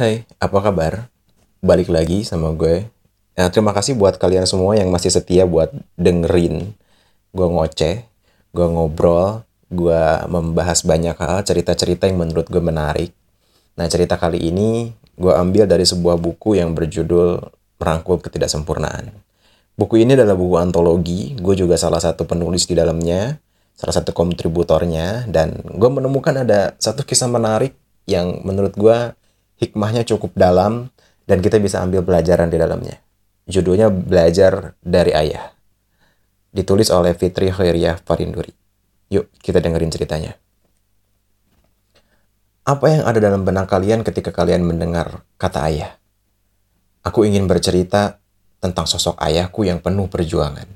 Hai, apa kabar? Balik lagi sama gue. Nah, terima kasih buat kalian semua yang masih setia buat dengerin gue ngoceh, gue ngobrol, gue membahas banyak hal, cerita-cerita yang menurut gue menarik. Nah, cerita kali ini gue ambil dari sebuah buku yang berjudul Merangkul Ketidaksempurnaan. Buku ini adalah buku antologi, gue juga salah satu penulis di dalamnya, salah satu kontributornya, dan gue menemukan ada satu kisah menarik yang menurut gue hikmahnya cukup dalam dan kita bisa ambil pelajaran di dalamnya. Judulnya Belajar dari Ayah. Ditulis oleh Fitri Khairiyah Farinduri. Yuk, kita dengerin ceritanya. Apa yang ada dalam benak kalian ketika kalian mendengar kata ayah? Aku ingin bercerita tentang sosok ayahku yang penuh perjuangan.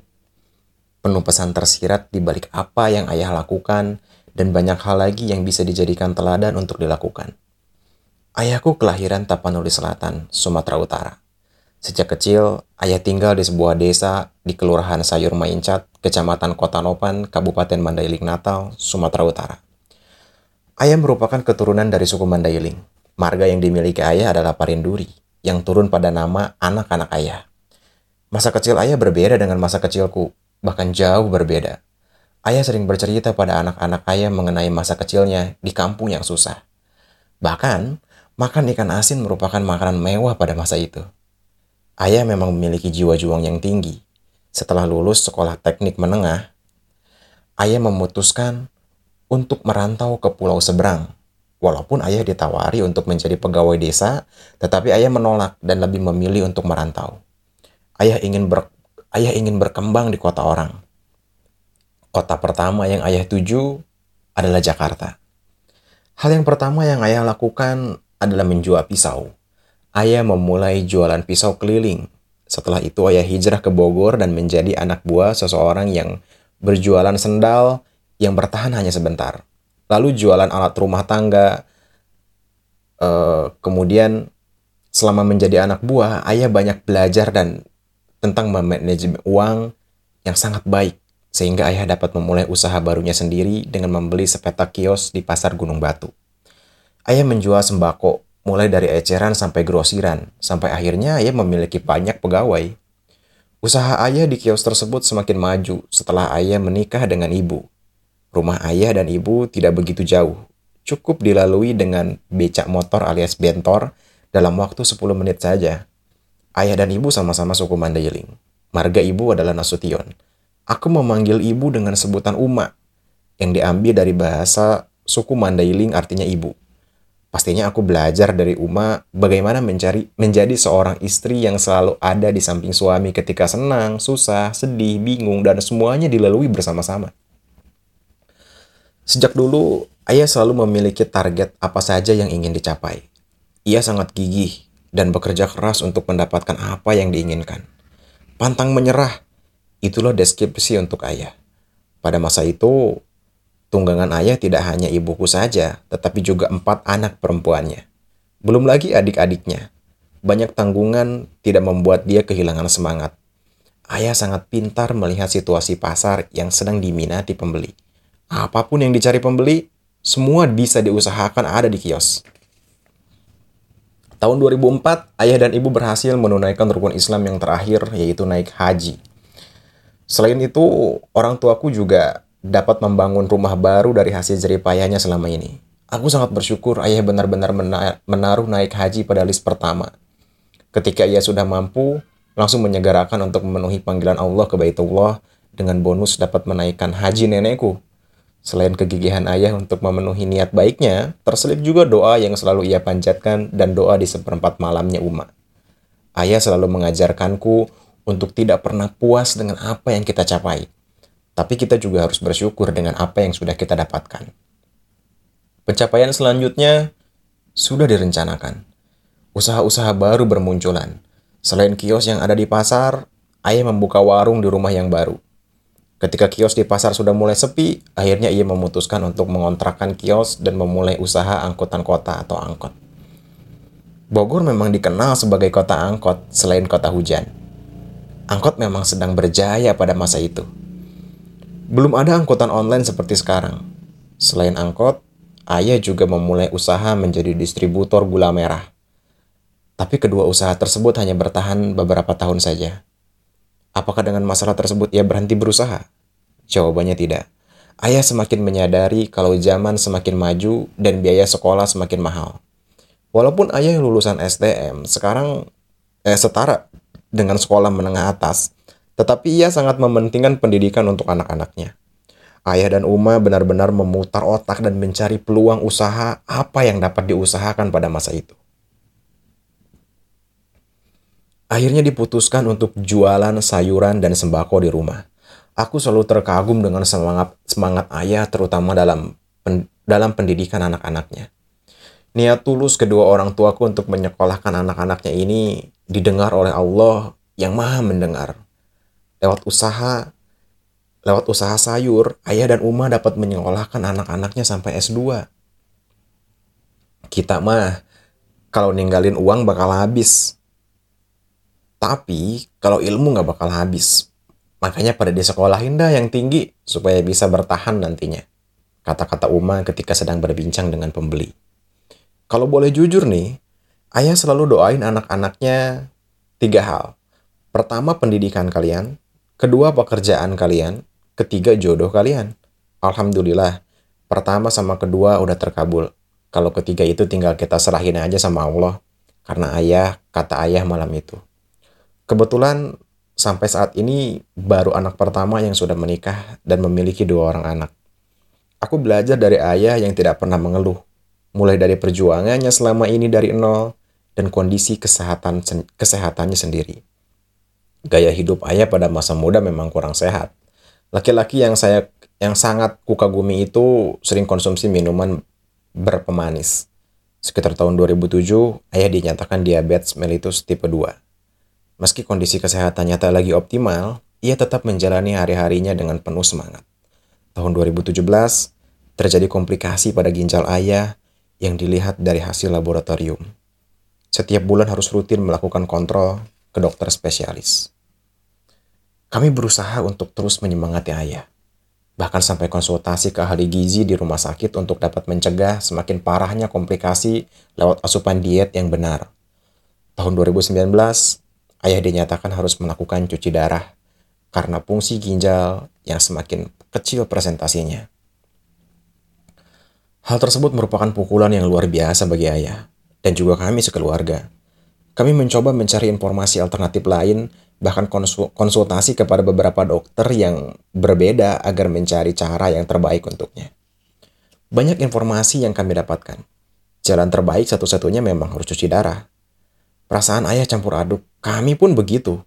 Penuh pesan tersirat di balik apa yang ayah lakukan dan banyak hal lagi yang bisa dijadikan teladan untuk dilakukan. Ayahku kelahiran Tapanuli Selatan, Sumatera Utara. Sejak kecil, ayah tinggal di sebuah desa di Kelurahan Sayur Maincat, Kecamatan Kota Nopan, Kabupaten Mandailing Natal, Sumatera Utara. Ayah merupakan keturunan dari suku Mandailing. Marga yang dimiliki ayah adalah Parinduri, yang turun pada nama anak-anak ayah. Masa kecil ayah berbeda dengan masa kecilku, bahkan jauh berbeda. Ayah sering bercerita pada anak-anak ayah mengenai masa kecilnya di kampung yang susah. Bahkan, makan ikan asin merupakan makanan mewah pada masa itu. Ayah memang memiliki jiwa juang yang tinggi. Setelah lulus sekolah teknik menengah, ayah memutuskan untuk merantau ke pulau seberang. Walaupun ayah ditawari untuk menjadi pegawai desa, tetapi ayah menolak dan lebih memilih untuk merantau. Ayah ingin ber, ayah ingin berkembang di kota orang. Kota pertama yang ayah tuju adalah Jakarta. Hal yang pertama yang ayah lakukan adalah menjual pisau. Ayah memulai jualan pisau keliling. Setelah itu ayah hijrah ke Bogor dan menjadi anak buah seseorang yang berjualan sendal yang bertahan hanya sebentar. Lalu jualan alat rumah tangga. Uh, kemudian selama menjadi anak buah, ayah banyak belajar dan tentang manajemen uang yang sangat baik, sehingga ayah dapat memulai usaha barunya sendiri dengan membeli sepetak kios di Pasar Gunung Batu. Ayah menjual sembako, mulai dari eceran sampai grosiran, sampai akhirnya ayah memiliki banyak pegawai. Usaha ayah di kios tersebut semakin maju setelah ayah menikah dengan ibu. Rumah ayah dan ibu tidak begitu jauh, cukup dilalui dengan becak motor alias bentor dalam waktu 10 menit saja. Ayah dan ibu sama-sama suku Mandailing. Marga ibu adalah Nasution. Aku memanggil ibu dengan sebutan Uma, yang diambil dari bahasa suku Mandailing artinya ibu. Pastinya aku belajar dari Uma bagaimana mencari menjadi seorang istri yang selalu ada di samping suami ketika senang, susah, sedih, bingung, dan semuanya dilalui bersama-sama. Sejak dulu, ayah selalu memiliki target apa saja yang ingin dicapai. Ia sangat gigih dan bekerja keras untuk mendapatkan apa yang diinginkan. Pantang menyerah, itulah deskripsi untuk ayah. Pada masa itu, tunggangan ayah tidak hanya ibuku saja, tetapi juga empat anak perempuannya. Belum lagi adik-adiknya. Banyak tanggungan tidak membuat dia kehilangan semangat. Ayah sangat pintar melihat situasi pasar yang sedang diminati pembeli. Apa pun yang dicari pembeli, semua bisa diusahakan ada di kios. Tahun 2004, ayah dan ibu berhasil menunaikan rukun Islam yang terakhir, yaitu naik haji. Selain itu, orang tuaku juga dapat membangun rumah baru dari hasil jeripayahnya selama ini. Aku sangat bersyukur ayah benar-benar menaruh naik haji pada list pertama. Ketika ia sudah mampu, langsung menyegarakan untuk memenuhi panggilan Allah ke Baitullah dengan bonus dapat menaikkan haji nenekku Selain kegigihan ayah untuk memenuhi niat baiknya, terselip juga doa yang selalu ia panjatkan dan doa di seperempat malamnya Uma. Ayah selalu mengajarkanku untuk tidak pernah puas dengan apa yang kita capai. Tapi kita juga harus bersyukur dengan apa yang sudah kita dapatkan. Pencapaian selanjutnya sudah direncanakan. Usaha-usaha baru bermunculan. Selain kios yang ada di pasar, ayah membuka warung di rumah yang baru. Ketika kios di pasar sudah mulai sepi, akhirnya ia memutuskan untuk mengontrakkan kios dan memulai usaha angkutan kota atau angkot. Bogor memang dikenal sebagai kota angkot selain kota hujan. Angkot memang sedang berjaya pada masa itu. Belum ada angkutan online seperti sekarang. Selain angkot, ayah juga memulai usaha menjadi distributor gula merah. Tapi kedua usaha tersebut hanya bertahan beberapa tahun saja. Apakah dengan masalah tersebut ia berhenti berusaha? Jawabannya tidak. Ayah semakin menyadari kalau zaman semakin maju dan biaya sekolah semakin mahal. Walaupun ayah lulusan STM, sekarang eh, setara dengan sekolah menengah atas, tetapi ia sangat mementingkan pendidikan untuk anak-anaknya. Ayah dan Uma benar-benar memutar otak dan mencari peluang usaha apa yang dapat diusahakan pada masa itu. Akhirnya diputuskan untuk jualan sayuran dan sembako di rumah. Aku selalu terkagum dengan semangat semangat ayah terutama dalam pen, dalam pendidikan anak-anaknya. Niat tulus kedua orang tuaku untuk menyekolahkan anak-anaknya ini didengar oleh Allah yang Maha mendengar. Lewat usaha Lewat usaha sayur, ayah dan Uma dapat menyekolahkan anak-anaknya sampai S2. Kita mah, kalau ninggalin uang bakal habis. Tapi, kalau ilmu nggak bakal habis. Makanya pada disekolahin dah yang tinggi, supaya bisa bertahan nantinya. Kata-kata Uma ketika sedang berbincang dengan pembeli. Kalau boleh jujur nih, ayah selalu doain anak-anaknya tiga hal. Pertama, pendidikan kalian. Kedua, pekerjaan kalian ketiga jodoh kalian. Alhamdulillah, pertama sama kedua udah terkabul. Kalau ketiga itu tinggal kita serahin aja sama Allah. Karena ayah, kata ayah malam itu. Kebetulan sampai saat ini baru anak pertama yang sudah menikah dan memiliki dua orang anak. Aku belajar dari ayah yang tidak pernah mengeluh. Mulai dari perjuangannya selama ini dari nol dan kondisi kesehatan kesehatannya sendiri. Gaya hidup ayah pada masa muda memang kurang sehat Laki-laki yang saya yang sangat kukagumi itu sering konsumsi minuman berpemanis. Sekitar tahun 2007, ayah dinyatakan diabetes mellitus tipe 2. Meski kondisi kesehatannya tak lagi optimal, ia tetap menjalani hari-harinya dengan penuh semangat. Tahun 2017, terjadi komplikasi pada ginjal ayah yang dilihat dari hasil laboratorium. Setiap bulan harus rutin melakukan kontrol ke dokter spesialis. Kami berusaha untuk terus menyemangati ayah. Bahkan sampai konsultasi ke ahli gizi di rumah sakit untuk dapat mencegah semakin parahnya komplikasi lewat asupan diet yang benar. Tahun 2019, ayah dinyatakan harus melakukan cuci darah karena fungsi ginjal yang semakin kecil presentasinya. Hal tersebut merupakan pukulan yang luar biasa bagi ayah dan juga kami sekeluarga. Kami mencoba mencari informasi alternatif lain bahkan konsultasi kepada beberapa dokter yang berbeda agar mencari cara yang terbaik untuknya. Banyak informasi yang kami dapatkan. Jalan terbaik satu-satunya memang harus cuci darah. Perasaan ayah campur aduk, kami pun begitu.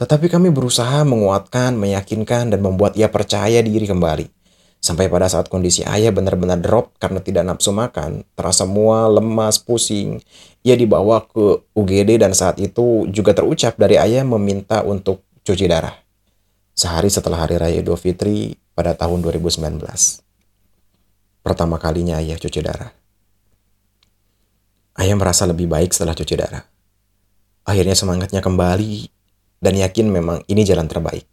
Tetapi kami berusaha menguatkan, meyakinkan, dan membuat ia percaya diri kembali. Sampai pada saat kondisi ayah benar-benar drop karena tidak nafsu makan, terasa mual, lemas, pusing. Ia dibawa ke UGD dan saat itu juga terucap dari ayah meminta untuk cuci darah. Sehari setelah Hari Raya Idul Fitri pada tahun 2019. Pertama kalinya ayah cuci darah. Ayah merasa lebih baik setelah cuci darah. Akhirnya semangatnya kembali dan yakin memang ini jalan terbaik.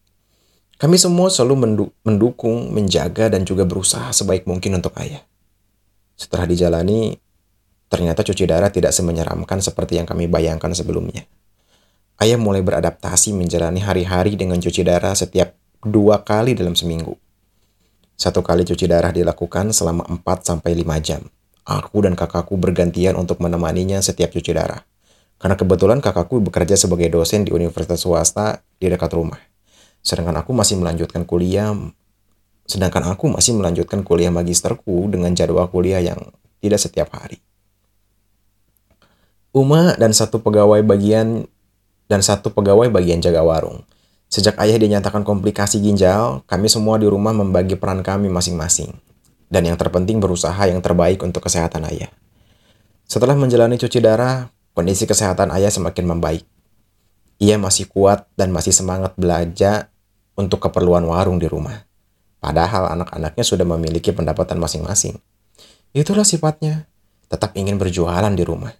Kami semua selalu mendukung, menjaga, dan juga berusaha sebaik mungkin untuk ayah. Setelah dijalani, ternyata cuci darah tidak semenyeramkan seperti yang kami bayangkan sebelumnya. Ayah mulai beradaptasi menjalani hari-hari dengan cuci darah setiap dua kali dalam seminggu. Satu kali cuci darah dilakukan selama 4-5 jam. Aku dan kakakku bergantian untuk menemaninya setiap cuci darah. Karena kebetulan kakakku bekerja sebagai dosen di universitas swasta di dekat rumah. Sedangkan aku masih melanjutkan kuliah sedangkan aku masih melanjutkan kuliah magisterku dengan jadwal kuliah yang tidak setiap hari. Uma dan satu pegawai bagian dan satu pegawai bagian jaga warung. Sejak ayah dinyatakan komplikasi ginjal, kami semua di rumah membagi peran kami masing-masing. Dan yang terpenting berusaha yang terbaik untuk kesehatan ayah. Setelah menjalani cuci darah, kondisi kesehatan ayah semakin membaik. Ia masih kuat dan masih semangat belajar untuk keperluan warung di rumah. Padahal anak-anaknya sudah memiliki pendapatan masing-masing. Itulah sifatnya, tetap ingin berjualan di rumah.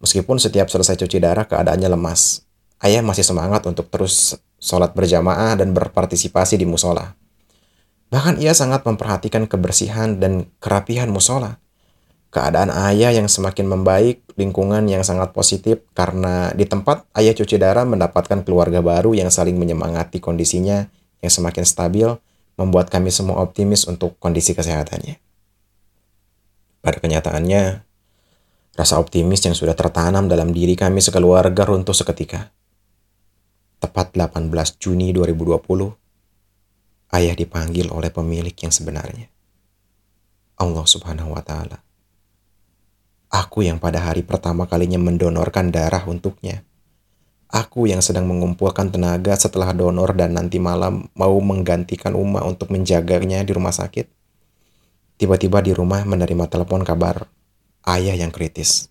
Meskipun setiap selesai cuci darah keadaannya lemas, ayah masih semangat untuk terus sholat berjamaah dan berpartisipasi di musola. Bahkan ia sangat memperhatikan kebersihan dan kerapihan musola. Keadaan ayah yang semakin membaik lingkungan yang sangat positif karena di tempat ayah cuci darah mendapatkan keluarga baru yang saling menyemangati kondisinya yang semakin stabil, membuat kami semua optimis untuk kondisi kesehatannya. Pada kenyataannya, rasa optimis yang sudah tertanam dalam diri kami sekeluarga runtuh seketika. Tepat 18 Juni 2020, ayah dipanggil oleh pemilik yang sebenarnya. Allah Subhanahu wa taala. Aku yang pada hari pertama kalinya mendonorkan darah untuknya. Aku yang sedang mengumpulkan tenaga setelah donor dan nanti malam mau menggantikan Uma untuk menjaganya di rumah sakit Tiba-tiba di rumah menerima telepon kabar ayah yang kritis.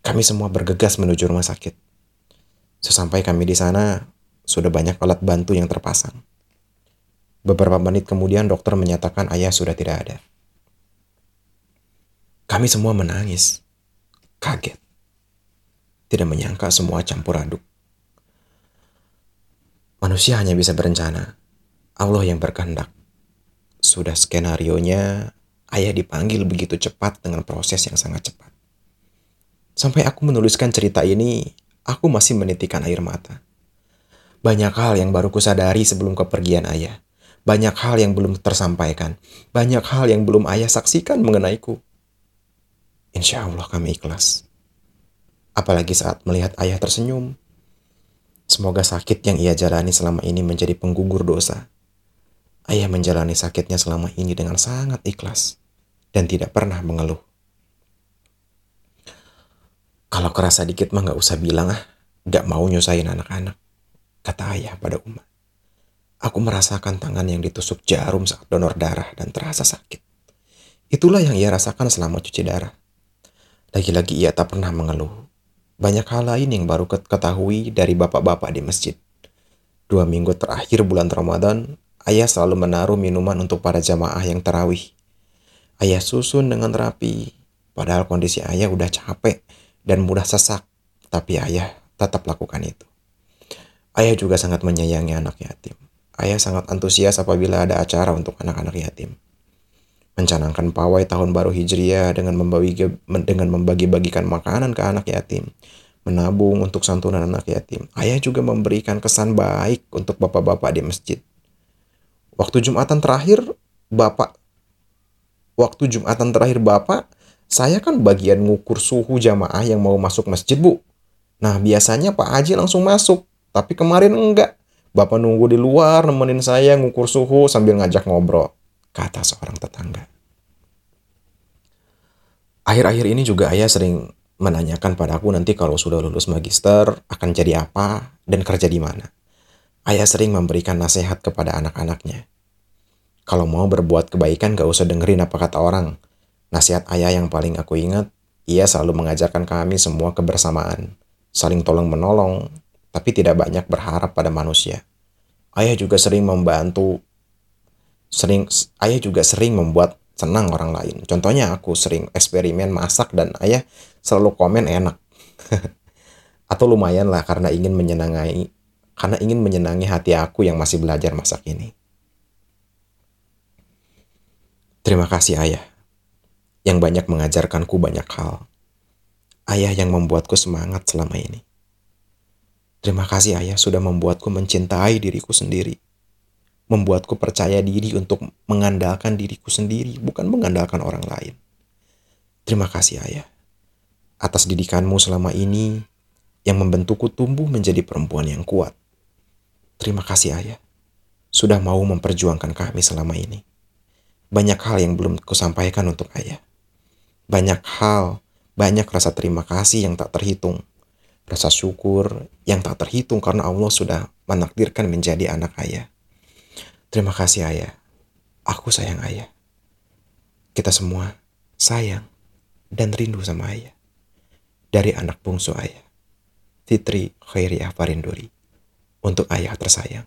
Kami semua bergegas menuju rumah sakit. Sesampai kami di sana, sudah banyak alat bantu yang terpasang. Beberapa menit kemudian dokter menyatakan ayah sudah tidak ada. Kami semua menangis, kaget. Tidak menyangka semua campur aduk. Manusia hanya bisa berencana. Allah yang berkehendak. Sudah skenario-nya, ayah dipanggil begitu cepat dengan proses yang sangat cepat. Sampai aku menuliskan cerita ini, aku masih menitikan air mata. Banyak hal yang baru kusadari sebelum kepergian ayah. Banyak hal yang belum tersampaikan. Banyak hal yang belum ayah saksikan mengenaiku. Insya Allah kami ikhlas. Apalagi saat melihat ayah tersenyum. Semoga sakit yang ia jalani selama ini menjadi penggugur dosa Ayah menjalani sakitnya selama ini dengan sangat ikhlas dan tidak pernah mengeluh. Kalau kerasa dikit mah gak usah bilang ah, gak mau nyusahin anak-anak, kata ayah pada Uma. Aku merasakan tangan yang ditusuk jarum saat donor darah dan terasa sakit. Itulah yang ia rasakan selama cuci darah. Lagi-lagi ia tak pernah mengeluh. Banyak hal lain yang baru ketahui dari bapak-bapak di masjid. Dua minggu terakhir bulan Ramadan, Ayah selalu menaruh minuman untuk para jamaah yang terawih. Ayah susun dengan rapi, padahal kondisi ayah udah capek dan mudah sesak, tapi ayah tetap lakukan itu. Ayah juga sangat menyayangi anak yatim. Ayah sangat antusias apabila ada acara untuk anak-anak yatim. Mencanangkan pawai tahun baru Hijriah dengan membagi dengan membagi-bagikan makanan ke anak yatim menabung untuk santunan anak yatim. Ayah juga memberikan kesan baik untuk bapak-bapak di masjid. Waktu Jumatan terakhir Bapak waktu Jumatan terakhir Bapak, saya kan bagian ngukur suhu jamaah yang mau masuk masjid, Bu. Nah, biasanya Pak Haji langsung masuk, tapi kemarin enggak. Bapak nunggu di luar nemenin saya ngukur suhu sambil ngajak ngobrol, kata seorang tetangga. Akhir-akhir ini juga ayah sering menanyakan padaku nanti kalau sudah lulus magister akan jadi apa dan kerja di mana. Ayah sering memberikan nasihat kepada anak-anaknya. Kalau mau berbuat kebaikan gak usah dengerin apa kata orang. Nasihat ayah yang paling aku ingat, ia selalu mengajarkan kami semua kebersamaan. Saling tolong menolong, tapi tidak banyak berharap pada manusia. Ayah juga sering membantu, sering ayah juga sering membuat senang orang lain. Contohnya aku sering eksperimen masak dan ayah selalu komen enak. Atau lumayan lah karena ingin menyenangi karena ingin menyenangi hati aku yang masih belajar masak ini. Terima kasih ayah, yang banyak mengajarkanku banyak hal. Ayah yang membuatku semangat selama ini. Terima kasih ayah sudah membuatku mencintai diriku sendiri. Membuatku percaya diri untuk mengandalkan diriku sendiri, bukan mengandalkan orang lain. Terima kasih ayah atas didikanmu selama ini yang membentukku tumbuh menjadi perempuan yang kuat Terima kasih ayah, sudah mau memperjuangkan kami selama ini. Banyak hal yang belum kusampaikan untuk ayah. Banyak hal, banyak rasa terima kasih yang tak terhitung. Rasa syukur yang tak terhitung karena Allah sudah menakdirkan menjadi anak ayah. Terima kasih ayah. Aku sayang ayah. Kita semua sayang dan rindu sama ayah. Dari anak bungsu ayah. Fitri Khairiah Farinduri untuk ayah tersayang,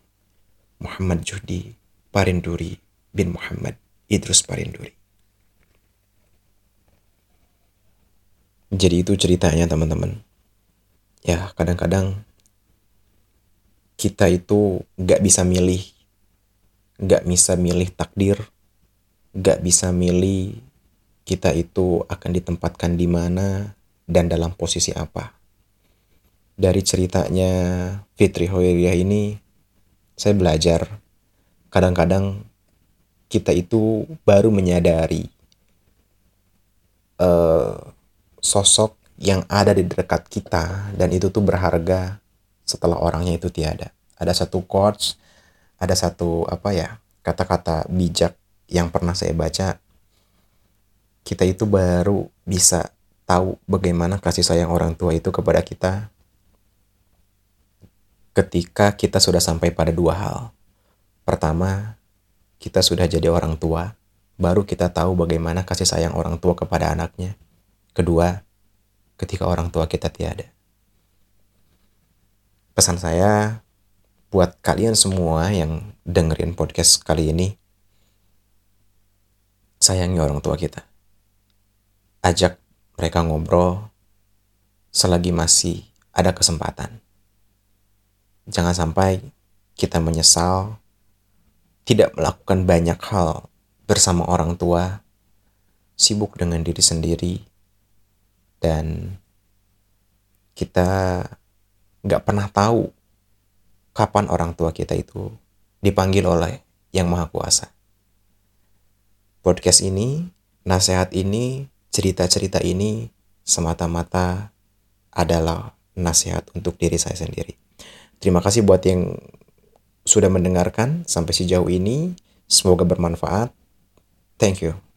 Muhammad Judi Parinduri bin Muhammad Idrus Parinduri. Jadi itu ceritanya teman-teman. Ya kadang-kadang kita itu gak bisa milih, gak bisa milih takdir, gak bisa milih kita itu akan ditempatkan di mana, dan dalam posisi apa. Dari ceritanya Fitri Hoiriah ini, saya belajar kadang-kadang kita itu baru menyadari uh, sosok yang ada di dekat kita dan itu tuh berharga setelah orangnya itu tiada. Ada satu quotes, ada satu apa ya kata-kata bijak yang pernah saya baca. Kita itu baru bisa tahu bagaimana kasih sayang orang tua itu kepada kita ketika kita sudah sampai pada dua hal. Pertama, kita sudah jadi orang tua, baru kita tahu bagaimana kasih sayang orang tua kepada anaknya. Kedua, ketika orang tua kita tiada. Pesan saya buat kalian semua yang dengerin podcast kali ini, sayangi orang tua kita. Ajak mereka ngobrol selagi masih ada kesempatan. Jangan sampai kita menyesal tidak melakukan banyak hal bersama orang tua, sibuk dengan diri sendiri, dan kita nggak pernah tahu kapan orang tua kita itu dipanggil oleh Yang Maha Kuasa. Podcast ini, nasihat ini cerita-cerita ini semata-mata adalah nasihat untuk diri saya sendiri. Terima kasih buat yang sudah mendengarkan sampai sejauh ini. Semoga bermanfaat. Thank you.